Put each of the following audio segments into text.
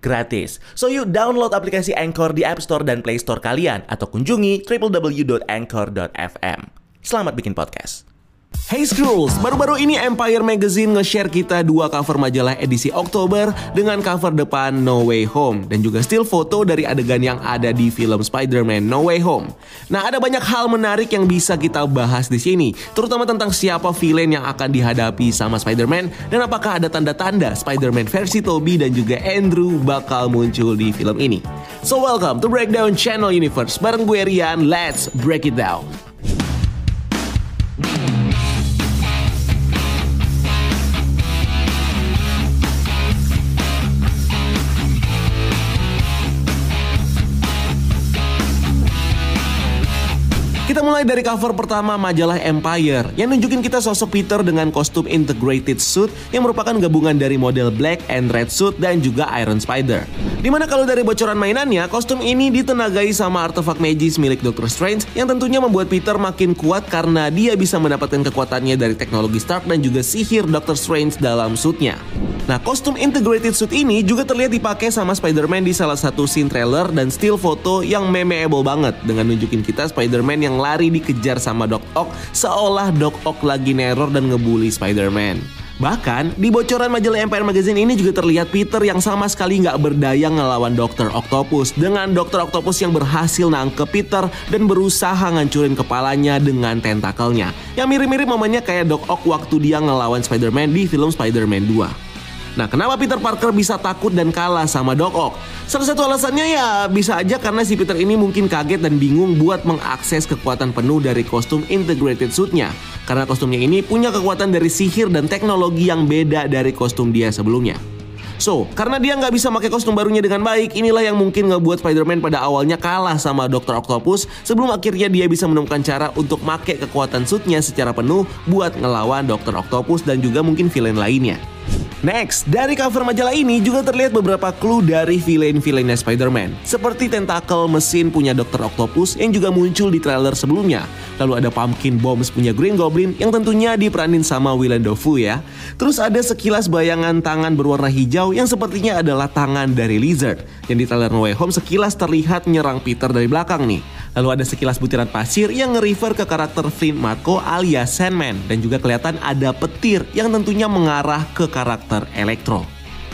gratis. So you download aplikasi Anchor di App Store dan Play Store kalian atau kunjungi www.anchor.fm. Selamat bikin podcast. Hey Scrolls, baru-baru ini Empire Magazine nge-share kita dua cover majalah edisi Oktober dengan cover depan No Way Home dan juga still foto dari adegan yang ada di film Spider-Man No Way Home. Nah, ada banyak hal menarik yang bisa kita bahas di sini, terutama tentang siapa villain yang akan dihadapi sama Spider-Man dan apakah ada tanda-tanda Spider-Man versi Tobey dan juga Andrew bakal muncul di film ini. So welcome to Breakdown Channel Universe bareng gue Rian, let's break it down. Mulai dari cover pertama majalah Empire yang nunjukin kita sosok Peter dengan kostum integrated suit yang merupakan gabungan dari model black and red suit dan juga Iron Spider. Di mana kalau dari bocoran mainannya, kostum ini ditenagai sama artefak magis milik Doctor Strange yang tentunya membuat Peter makin kuat karena dia bisa mendapatkan kekuatannya dari teknologi Stark dan juga sihir Doctor Strange dalam suitnya. Nah, kostum integrated suit ini juga terlihat dipakai sama Spider-Man di salah satu scene trailer dan still foto yang memeable banget dengan nunjukin kita Spider-Man yang lari dikejar sama Doc Ock seolah Doc Ock lagi neror dan ngebully Spider-Man. Bahkan, di bocoran majalah Empire Magazine ini juga terlihat Peter yang sama sekali nggak berdaya ngelawan Dr. Octopus dengan Dr. Octopus yang berhasil nangkep Peter dan berusaha ngancurin kepalanya dengan tentakelnya. Yang mirip-mirip momennya kayak Doc Ock waktu dia ngelawan Spider-Man di film Spider-Man 2. Nah, kenapa Peter Parker bisa takut dan kalah sama Doc Ock? Salah satu alasannya ya bisa aja karena si Peter ini mungkin kaget dan bingung buat mengakses kekuatan penuh dari kostum integrated suitnya. Karena kostumnya ini punya kekuatan dari sihir dan teknologi yang beda dari kostum dia sebelumnya. So, karena dia nggak bisa pakai kostum barunya dengan baik, inilah yang mungkin ngebuat Spider-Man pada awalnya kalah sama Dr. Octopus sebelum akhirnya dia bisa menemukan cara untuk make kekuatan suitnya secara penuh buat ngelawan Dr. Octopus dan juga mungkin villain lainnya. Next, dari cover majalah ini juga terlihat beberapa clue dari villain-villainnya Spider-Man. Seperti tentakel mesin punya Dr. Octopus yang juga muncul di trailer sebelumnya. Lalu ada Pumpkin Bombs punya Green Goblin yang tentunya diperanin sama Willem Dafoe ya. Terus ada sekilas bayangan tangan berwarna hijau yang sepertinya adalah tangan dari Lizard. Yang di trailer No Way Home sekilas terlihat menyerang Peter dari belakang nih. Lalu ada sekilas butiran pasir yang nge-refer ke karakter Flint Marko alias Sandman. Dan juga kelihatan ada petir yang tentunya mengarah ke karakter Electro.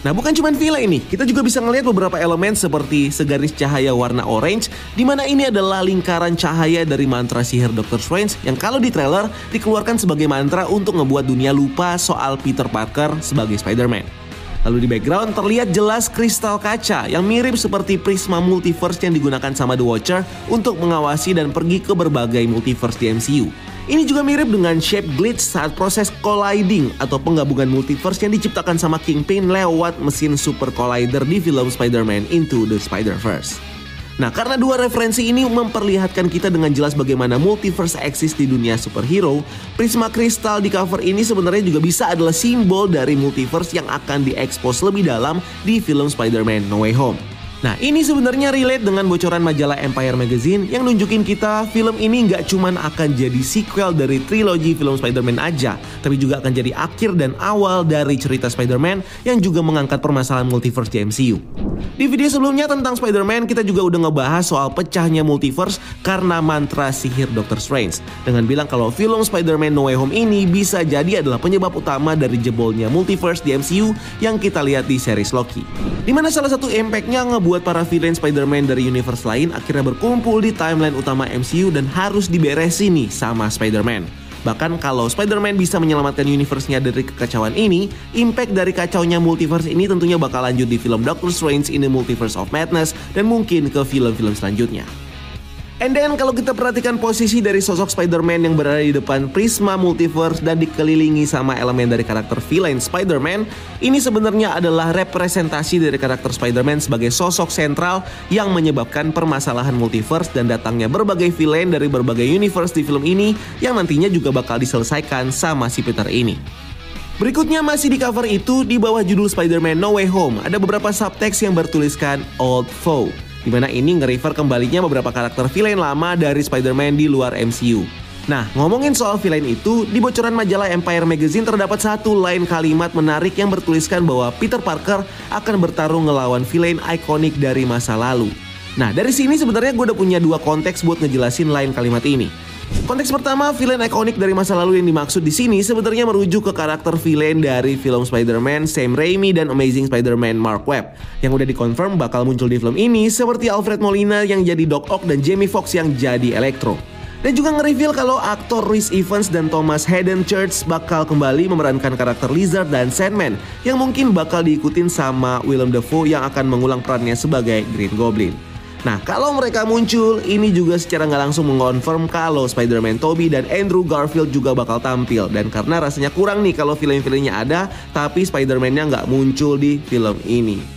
Nah bukan cuma villa ini, kita juga bisa ngelihat beberapa elemen seperti segaris cahaya warna orange, di mana ini adalah lingkaran cahaya dari mantra sihir Doctor Strange yang kalau di trailer dikeluarkan sebagai mantra untuk ngebuat dunia lupa soal Peter Parker sebagai Spider-Man. Lalu di background terlihat jelas kristal kaca yang mirip seperti prisma multiverse yang digunakan sama The Watcher untuk mengawasi dan pergi ke berbagai multiverse di MCU. Ini juga mirip dengan shape glitch saat proses colliding atau penggabungan multiverse yang diciptakan sama Kingpin lewat mesin super collider di film Spider-Man Into the Spider-Verse. Nah, karena dua referensi ini memperlihatkan kita dengan jelas bagaimana multiverse eksis di dunia superhero, prisma kristal di cover ini sebenarnya juga bisa adalah simbol dari multiverse yang akan diekspos lebih dalam di film Spider-Man No Way Home. Nah ini sebenarnya relate dengan bocoran majalah Empire Magazine yang nunjukin kita film ini nggak cuman akan jadi sequel dari trilogi film Spider-Man aja, tapi juga akan jadi akhir dan awal dari cerita Spider-Man yang juga mengangkat permasalahan multiverse di MCU. Di video sebelumnya tentang Spider-Man kita juga udah ngebahas soal pecahnya multiverse karena mantra sihir Doctor Strange dengan bilang kalau film Spider-Man No Way Home ini bisa jadi adalah penyebab utama dari jebolnya multiverse di MCU yang kita lihat di series Loki. Di mana salah satu impactnya ngebuat para villain Spider-Man dari universe lain akhirnya berkumpul di timeline utama MCU dan harus diberesin nih sama Spider-Man. Bahkan kalau Spider-Man bisa menyelamatkan universe-nya dari kekacauan ini, impact dari kacaunya multiverse ini tentunya bakal lanjut di film Doctor Strange in the Multiverse of Madness dan mungkin ke film-film selanjutnya. And then kalau kita perhatikan posisi dari sosok Spider-Man yang berada di depan prisma multiverse dan dikelilingi sama elemen dari karakter villain Spider-Man, ini sebenarnya adalah representasi dari karakter Spider-Man sebagai sosok sentral yang menyebabkan permasalahan multiverse dan datangnya berbagai villain dari berbagai universe di film ini yang nantinya juga bakal diselesaikan sama si Peter ini. Berikutnya masih di cover itu, di bawah judul Spider-Man No Way Home, ada beberapa subtext yang bertuliskan Old Foe di mana ini nge-refer kembalinya beberapa karakter villain lama dari Spider-Man di luar MCU. Nah, ngomongin soal villain itu, di bocoran majalah Empire Magazine terdapat satu lain kalimat menarik yang bertuliskan bahwa Peter Parker akan bertarung ngelawan villain ikonik dari masa lalu. Nah, dari sini sebenarnya gue udah punya dua konteks buat ngejelasin lain kalimat ini. Konteks pertama, villain ikonik dari masa lalu yang dimaksud di sini sebenarnya merujuk ke karakter villain dari film Spider-Man Sam Raimi dan Amazing Spider-Man Mark Webb yang udah dikonfirm bakal muncul di film ini seperti Alfred Molina yang jadi Doc Ock dan Jamie Foxx yang jadi Electro. Dan juga nge-reveal kalau aktor Rhys Evans dan Thomas Hayden Church bakal kembali memerankan karakter Lizard dan Sandman yang mungkin bakal diikutin sama Willem Dafoe yang akan mengulang perannya sebagai Green Goblin. Nah, kalau mereka muncul, ini juga secara nggak langsung mengonfirm kalau Spider-Man Tobey dan Andrew Garfield juga bakal tampil. Dan karena rasanya kurang nih kalau film-filmnya ada, tapi Spider-Man-nya nggak muncul di film ini.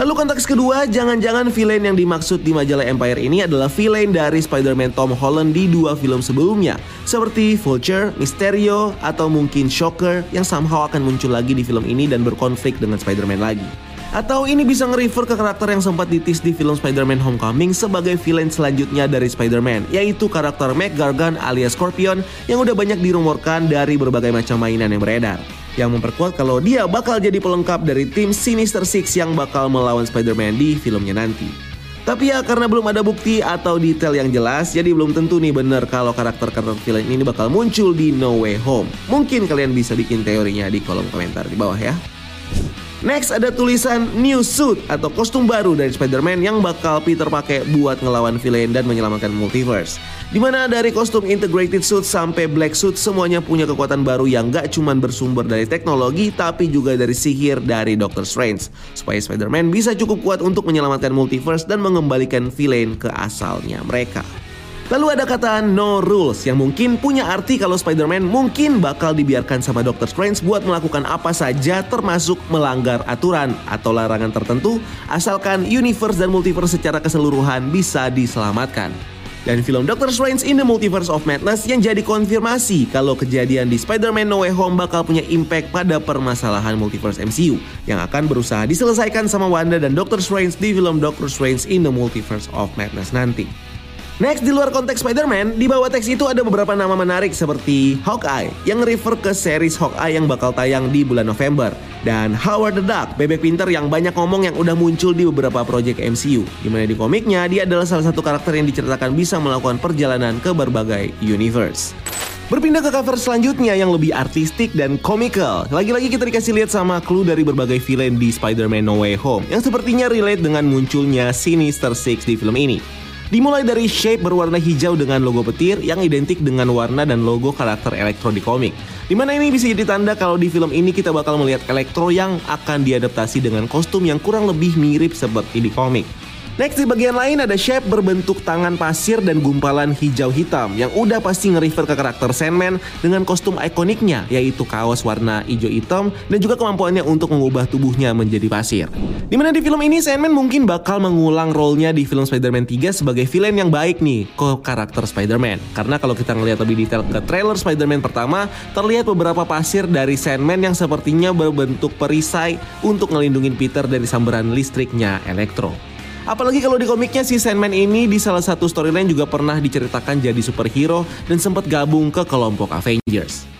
Lalu konteks kedua, jangan-jangan villain yang dimaksud di majalah Empire ini adalah villain dari Spider-Man Tom Holland di dua film sebelumnya, seperti Vulture, Mysterio, atau mungkin Shocker yang somehow akan muncul lagi di film ini dan berkonflik dengan Spider-Man lagi. Atau ini bisa nge-refer ke karakter yang sempat ditis di film Spider-Man Homecoming sebagai villain selanjutnya dari Spider-Man, yaitu karakter Mac Gargan alias Scorpion yang udah banyak dirumorkan dari berbagai macam mainan yang beredar. Yang memperkuat kalau dia bakal jadi pelengkap dari tim Sinister Six yang bakal melawan Spider-Man di filmnya nanti. Tapi ya karena belum ada bukti atau detail yang jelas, jadi belum tentu nih bener kalau karakter-karakter villain ini bakal muncul di No Way Home. Mungkin kalian bisa bikin teorinya di kolom komentar di bawah ya. Next ada tulisan new suit atau kostum baru dari Spider-Man yang bakal Peter pakai buat ngelawan villain dan menyelamatkan multiverse. Di mana dari kostum integrated suit sampai black suit semuanya punya kekuatan baru yang gak cuman bersumber dari teknologi tapi juga dari sihir dari Doctor Strange. Supaya Spider-Man bisa cukup kuat untuk menyelamatkan multiverse dan mengembalikan villain ke asalnya mereka. Lalu ada kata no rules yang mungkin punya arti kalau Spider-Man mungkin bakal dibiarkan sama Doctor Strange buat melakukan apa saja termasuk melanggar aturan atau larangan tertentu asalkan universe dan multiverse secara keseluruhan bisa diselamatkan. Dan film Doctor Strange in the Multiverse of Madness yang jadi konfirmasi kalau kejadian di Spider-Man No Way Home bakal punya impact pada permasalahan multiverse MCU yang akan berusaha diselesaikan sama Wanda dan Doctor Strange di film Doctor Strange in the Multiverse of Madness nanti. Next, di luar konteks Spider-Man, di bawah teks itu ada beberapa nama menarik seperti Hawkeye yang refer ke series Hawkeye yang bakal tayang di bulan November. Dan Howard the Duck, bebek pinter yang banyak ngomong yang udah muncul di beberapa project MCU. Di mana di komiknya, dia adalah salah satu karakter yang diceritakan bisa melakukan perjalanan ke berbagai universe. Berpindah ke cover selanjutnya yang lebih artistik dan komikal. Lagi-lagi kita dikasih lihat sama clue dari berbagai villain di Spider-Man No Way Home yang sepertinya relate dengan munculnya Sinister Six di film ini. Dimulai dari shape berwarna hijau dengan logo petir yang identik dengan warna dan logo karakter Elektro di komik. Di mana ini bisa jadi tanda kalau di film ini kita bakal melihat Elektro yang akan diadaptasi dengan kostum yang kurang lebih mirip seperti di komik. Next di bagian lain ada shape berbentuk tangan pasir dan gumpalan hijau hitam yang udah pasti nge-refer ke karakter Sandman dengan kostum ikoniknya yaitu kaos warna hijau hitam dan juga kemampuannya untuk mengubah tubuhnya menjadi pasir. Di mana di film ini Sandman mungkin bakal mengulang role-nya di film Spider-Man 3 sebagai villain yang baik nih ke karakter Spider-Man. Karena kalau kita ngelihat lebih detail ke trailer Spider-Man pertama, terlihat beberapa pasir dari Sandman yang sepertinya berbentuk perisai untuk ngelindungin Peter dari sambaran listriknya Electro. Apalagi kalau di komiknya si Sandman ini di salah satu storyline juga pernah diceritakan jadi superhero dan sempat gabung ke kelompok Avengers.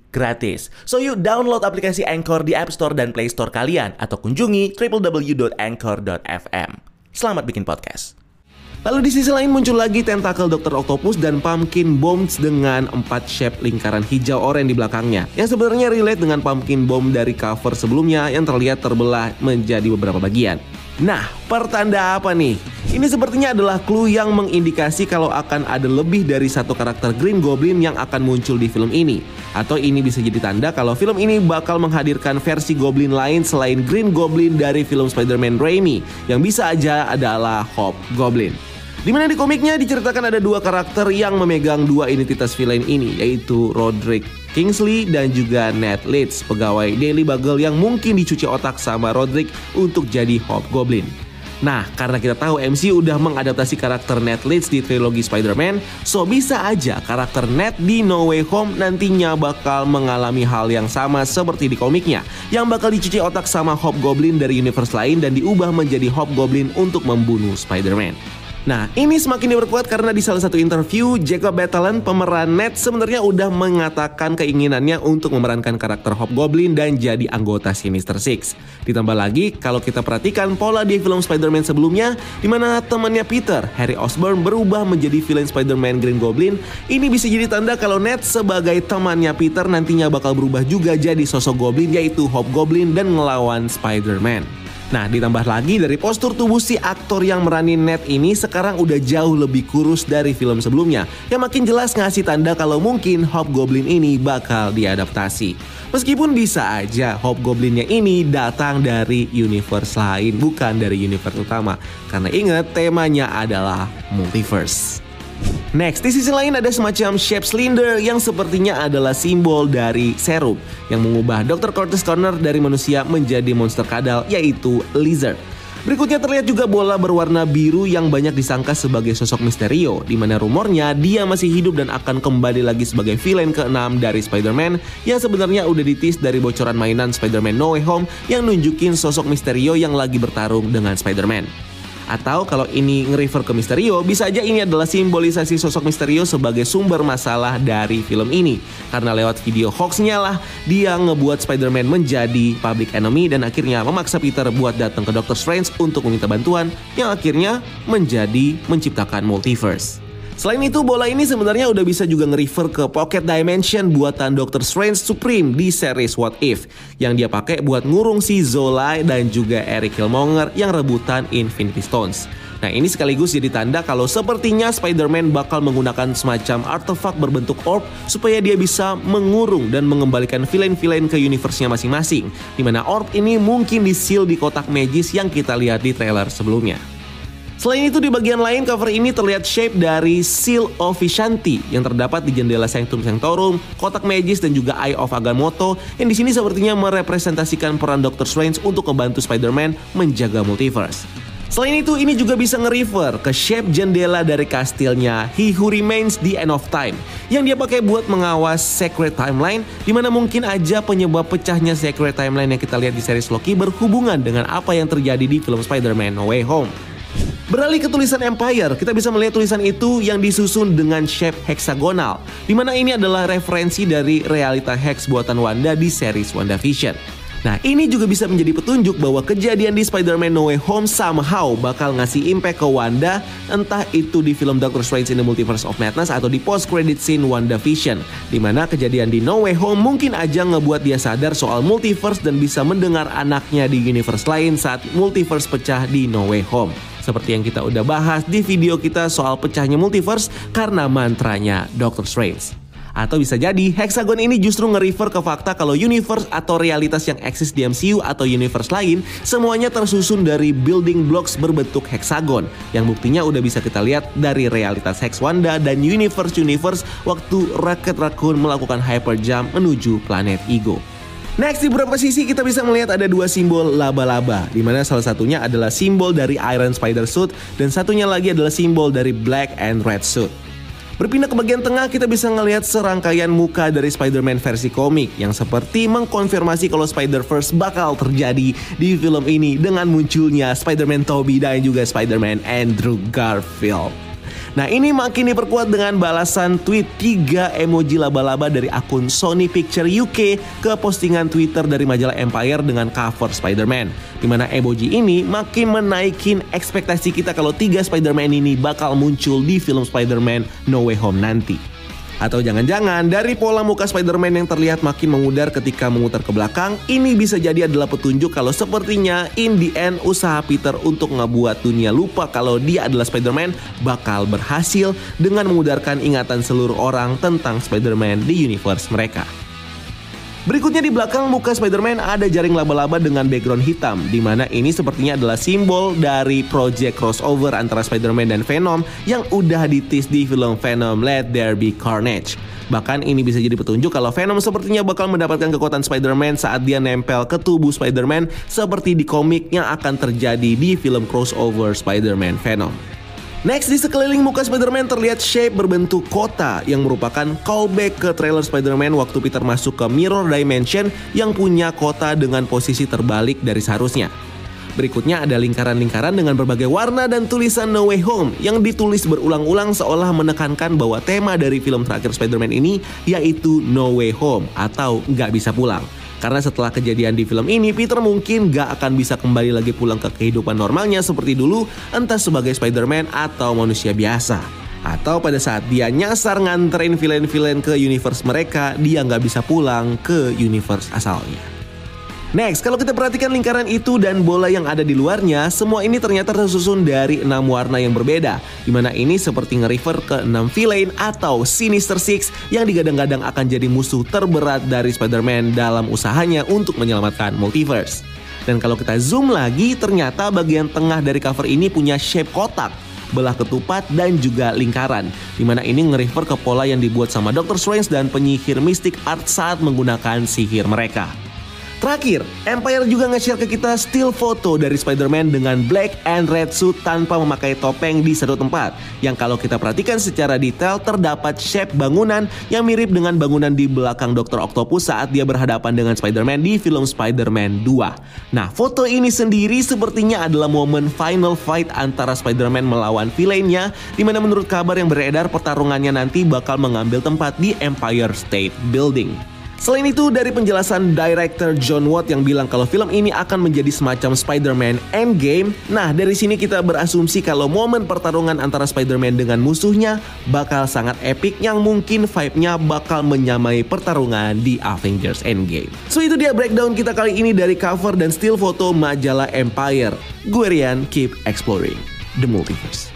gratis. So yuk download aplikasi Anchor di App Store dan Play Store kalian atau kunjungi www.anchor.fm. Selamat bikin podcast. Lalu di sisi lain muncul lagi tentakel Dr. Octopus dan Pumpkin Bombs dengan empat shape lingkaran hijau oranye di belakangnya. Yang sebenarnya relate dengan Pumpkin Bomb dari cover sebelumnya yang terlihat terbelah menjadi beberapa bagian. Nah, pertanda apa nih? Ini sepertinya adalah clue yang mengindikasi kalau akan ada lebih dari satu karakter Green Goblin yang akan muncul di film ini. Atau ini bisa jadi tanda kalau film ini bakal menghadirkan versi Goblin lain selain Green Goblin dari film Spider-Man Raimi, yang bisa aja adalah Hobgoblin. Di mana di komiknya diceritakan ada dua karakter yang memegang dua identitas villain ini, yaitu Roderick Kingsley dan juga Ned Leeds, pegawai Daily Bugle yang mungkin dicuci otak sama Roderick untuk jadi Hobgoblin. Nah, karena kita tahu MC udah mengadaptasi karakter Ned Leeds di trilogi Spider-Man, so bisa aja karakter Ned di No Way Home nantinya bakal mengalami hal yang sama seperti di komiknya, yang bakal dicuci otak sama Hobgoblin dari universe lain dan diubah menjadi Hobgoblin untuk membunuh Spider-Man. Nah, ini semakin diperkuat karena di salah satu interview, Jacob Batalon, pemeran Ned, sebenarnya udah mengatakan keinginannya untuk memerankan karakter Hobgoblin dan jadi anggota Sinister Six. Ditambah lagi, kalau kita perhatikan pola di film Spider-Man sebelumnya, di mana temannya Peter, Harry Osborn, berubah menjadi villain Spider-Man Green Goblin, ini bisa jadi tanda kalau Ned sebagai temannya Peter nantinya bakal berubah juga jadi sosok Goblin yaitu Hobgoblin dan ngelawan Spider-Man. Nah, ditambah lagi dari postur tubuh si aktor yang meranin Ned ini sekarang udah jauh lebih kurus dari film sebelumnya. Yang makin jelas ngasih tanda kalau mungkin Hobgoblin ini bakal diadaptasi. Meskipun bisa aja Hobgoblinnya ini datang dari universe lain, bukan dari universe utama. Karena ingat temanya adalah multiverse. Next, di sisi lain ada semacam shape cylinder yang sepertinya adalah simbol dari serum yang mengubah Dr. Curtis Corner dari manusia menjadi monster kadal yaitu lizard. Berikutnya terlihat juga bola berwarna biru yang banyak disangka sebagai sosok Misterio, di mana rumornya dia masih hidup dan akan kembali lagi sebagai villain ke-6 dari Spider-Man yang sebenarnya udah ditis dari bocoran mainan Spider-Man No Way Home yang nunjukin sosok Misterio yang lagi bertarung dengan Spider-Man. Atau kalau ini nge-refer ke Misterio, bisa aja ini adalah simbolisasi sosok Misterio sebagai sumber masalah dari film ini. Karena lewat video hoaxnya lah, dia ngebuat Spider-Man menjadi public enemy dan akhirnya memaksa Peter buat datang ke Doctor Strange untuk meminta bantuan yang akhirnya menjadi menciptakan multiverse. Selain itu, bola ini sebenarnya udah bisa juga nge-refer ke Pocket Dimension buatan Doctor Strange Supreme di series What If yang dia pakai buat ngurung si Zola dan juga Eric Killmonger yang rebutan Infinity Stones. Nah ini sekaligus jadi tanda kalau sepertinya Spider-Man bakal menggunakan semacam artefak berbentuk orb supaya dia bisa mengurung dan mengembalikan villain-villain ke universe-nya masing-masing. Di mana orb ini mungkin diseal di kotak magis yang kita lihat di trailer sebelumnya. Selain itu di bagian lain cover ini terlihat shape dari Seal of Vishanti yang terdapat di jendela Sanctum Sanctorum, kotak magis dan juga Eye of Agamotto yang di sini sepertinya merepresentasikan peran Doctor Strange untuk membantu Spider-Man menjaga multiverse. Selain itu, ini juga bisa nge-refer ke shape jendela dari kastilnya He Who Remains the End of Time yang dia pakai buat mengawas Secret Timeline di mana mungkin aja penyebab pecahnya Secret Timeline yang kita lihat di series Loki berhubungan dengan apa yang terjadi di film Spider-Man No Way Home. Beralih ke tulisan Empire, kita bisa melihat tulisan itu yang disusun dengan shape heksagonal, di mana ini adalah referensi dari realita hex buatan Wanda di series WandaVision. Nah, ini juga bisa menjadi petunjuk bahwa kejadian di Spider-Man No Way Home somehow bakal ngasih impact ke Wanda, entah itu di film Doctor Strange in the Multiverse of Madness atau di post-credit scene WandaVision, di mana kejadian di No Way Home mungkin aja ngebuat dia sadar soal multiverse dan bisa mendengar anaknya di universe lain saat multiverse pecah di No Way Home. Seperti yang kita udah bahas di video kita soal pecahnya multiverse karena mantranya Doctor Strange. Atau bisa jadi hexagon ini justru nge-refer ke fakta kalau universe atau realitas yang eksis di MCU atau universe lain semuanya tersusun dari building blocks berbentuk hexagon yang buktinya udah bisa kita lihat dari realitas Hex Wanda dan universe-universe waktu Rocket Raccoon melakukan hyper jump menuju planet Ego. Next di beberapa sisi kita bisa melihat ada dua simbol laba-laba, di mana salah satunya adalah simbol dari Iron Spider Suit dan satunya lagi adalah simbol dari Black and Red Suit. Berpindah ke bagian tengah kita bisa melihat serangkaian muka dari Spider-Man versi komik yang seperti mengkonfirmasi kalau Spider-Verse bakal terjadi di film ini dengan munculnya Spider-Man Tobey dan juga Spider-Man Andrew Garfield. Nah ini makin diperkuat dengan balasan tweet 3 emoji laba-laba dari akun Sony Picture UK ke postingan Twitter dari majalah Empire dengan cover Spider-Man. Di mana emoji ini makin menaikin ekspektasi kita kalau tiga Spider-Man ini bakal muncul di film Spider-Man No Way Home nanti. Atau jangan-jangan dari pola muka Spider-Man yang terlihat makin mengudar ketika memutar ke belakang, ini bisa jadi adalah petunjuk kalau sepertinya in the end usaha Peter untuk ngebuat dunia lupa kalau dia adalah Spider-Man bakal berhasil dengan mengudarkan ingatan seluruh orang tentang Spider-Man di universe mereka. Berikutnya di belakang muka Spider-Man ada jaring laba-laba dengan background hitam, di mana ini sepertinya adalah simbol dari project crossover antara Spider-Man dan Venom yang udah ditis di film Venom Let There Be Carnage. Bahkan ini bisa jadi petunjuk kalau Venom sepertinya bakal mendapatkan kekuatan Spider-Man saat dia nempel ke tubuh Spider-Man seperti di komik yang akan terjadi di film crossover Spider-Man Venom. Next, di sekeliling muka Spider-Man terlihat shape berbentuk kota yang merupakan callback ke trailer Spider-Man waktu Peter masuk ke Mirror Dimension yang punya kota dengan posisi terbalik dari seharusnya. Berikutnya ada lingkaran-lingkaran dengan berbagai warna dan tulisan No Way Home yang ditulis berulang-ulang seolah menekankan bahwa tema dari film terakhir Spider-Man ini yaitu No Way Home atau nggak bisa pulang. Karena setelah kejadian di film ini, Peter mungkin gak akan bisa kembali lagi pulang ke kehidupan normalnya seperti dulu, entah sebagai Spider-Man atau manusia biasa. Atau pada saat dia nyasar nganterin villain-villain ke universe mereka, dia nggak bisa pulang ke universe asalnya. Next, kalau kita perhatikan lingkaran itu dan bola yang ada di luarnya, semua ini ternyata tersusun dari enam warna yang berbeda. Di mana ini seperti nge-refer ke enam villain atau Sinister Six yang digadang-gadang akan jadi musuh terberat dari Spider-Man dalam usahanya untuk menyelamatkan multiverse. Dan kalau kita zoom lagi, ternyata bagian tengah dari cover ini punya shape kotak belah ketupat dan juga lingkaran. Di mana ini nge-refer ke pola yang dibuat sama Doctor Strange dan penyihir Mystic Art saat menggunakan sihir mereka. Terakhir, Empire juga nge-share ke kita still foto dari Spider-Man dengan black and red suit tanpa memakai topeng di satu tempat. Yang kalau kita perhatikan secara detail terdapat shape bangunan yang mirip dengan bangunan di belakang Dr. Octopus saat dia berhadapan dengan Spider-Man di film Spider-Man 2. Nah, foto ini sendiri sepertinya adalah momen final fight antara Spider-Man melawan villainnya di mana menurut kabar yang beredar pertarungannya nanti bakal mengambil tempat di Empire State Building. Selain itu, dari penjelasan director John Watt yang bilang kalau film ini akan menjadi semacam Spider-Man Endgame, nah dari sini kita berasumsi kalau momen pertarungan antara Spider-Man dengan musuhnya bakal sangat epic yang mungkin vibe-nya bakal menyamai pertarungan di Avengers Endgame. So itu dia breakdown kita kali ini dari cover dan still foto majalah Empire. Gue Rian, keep exploring the multiverse.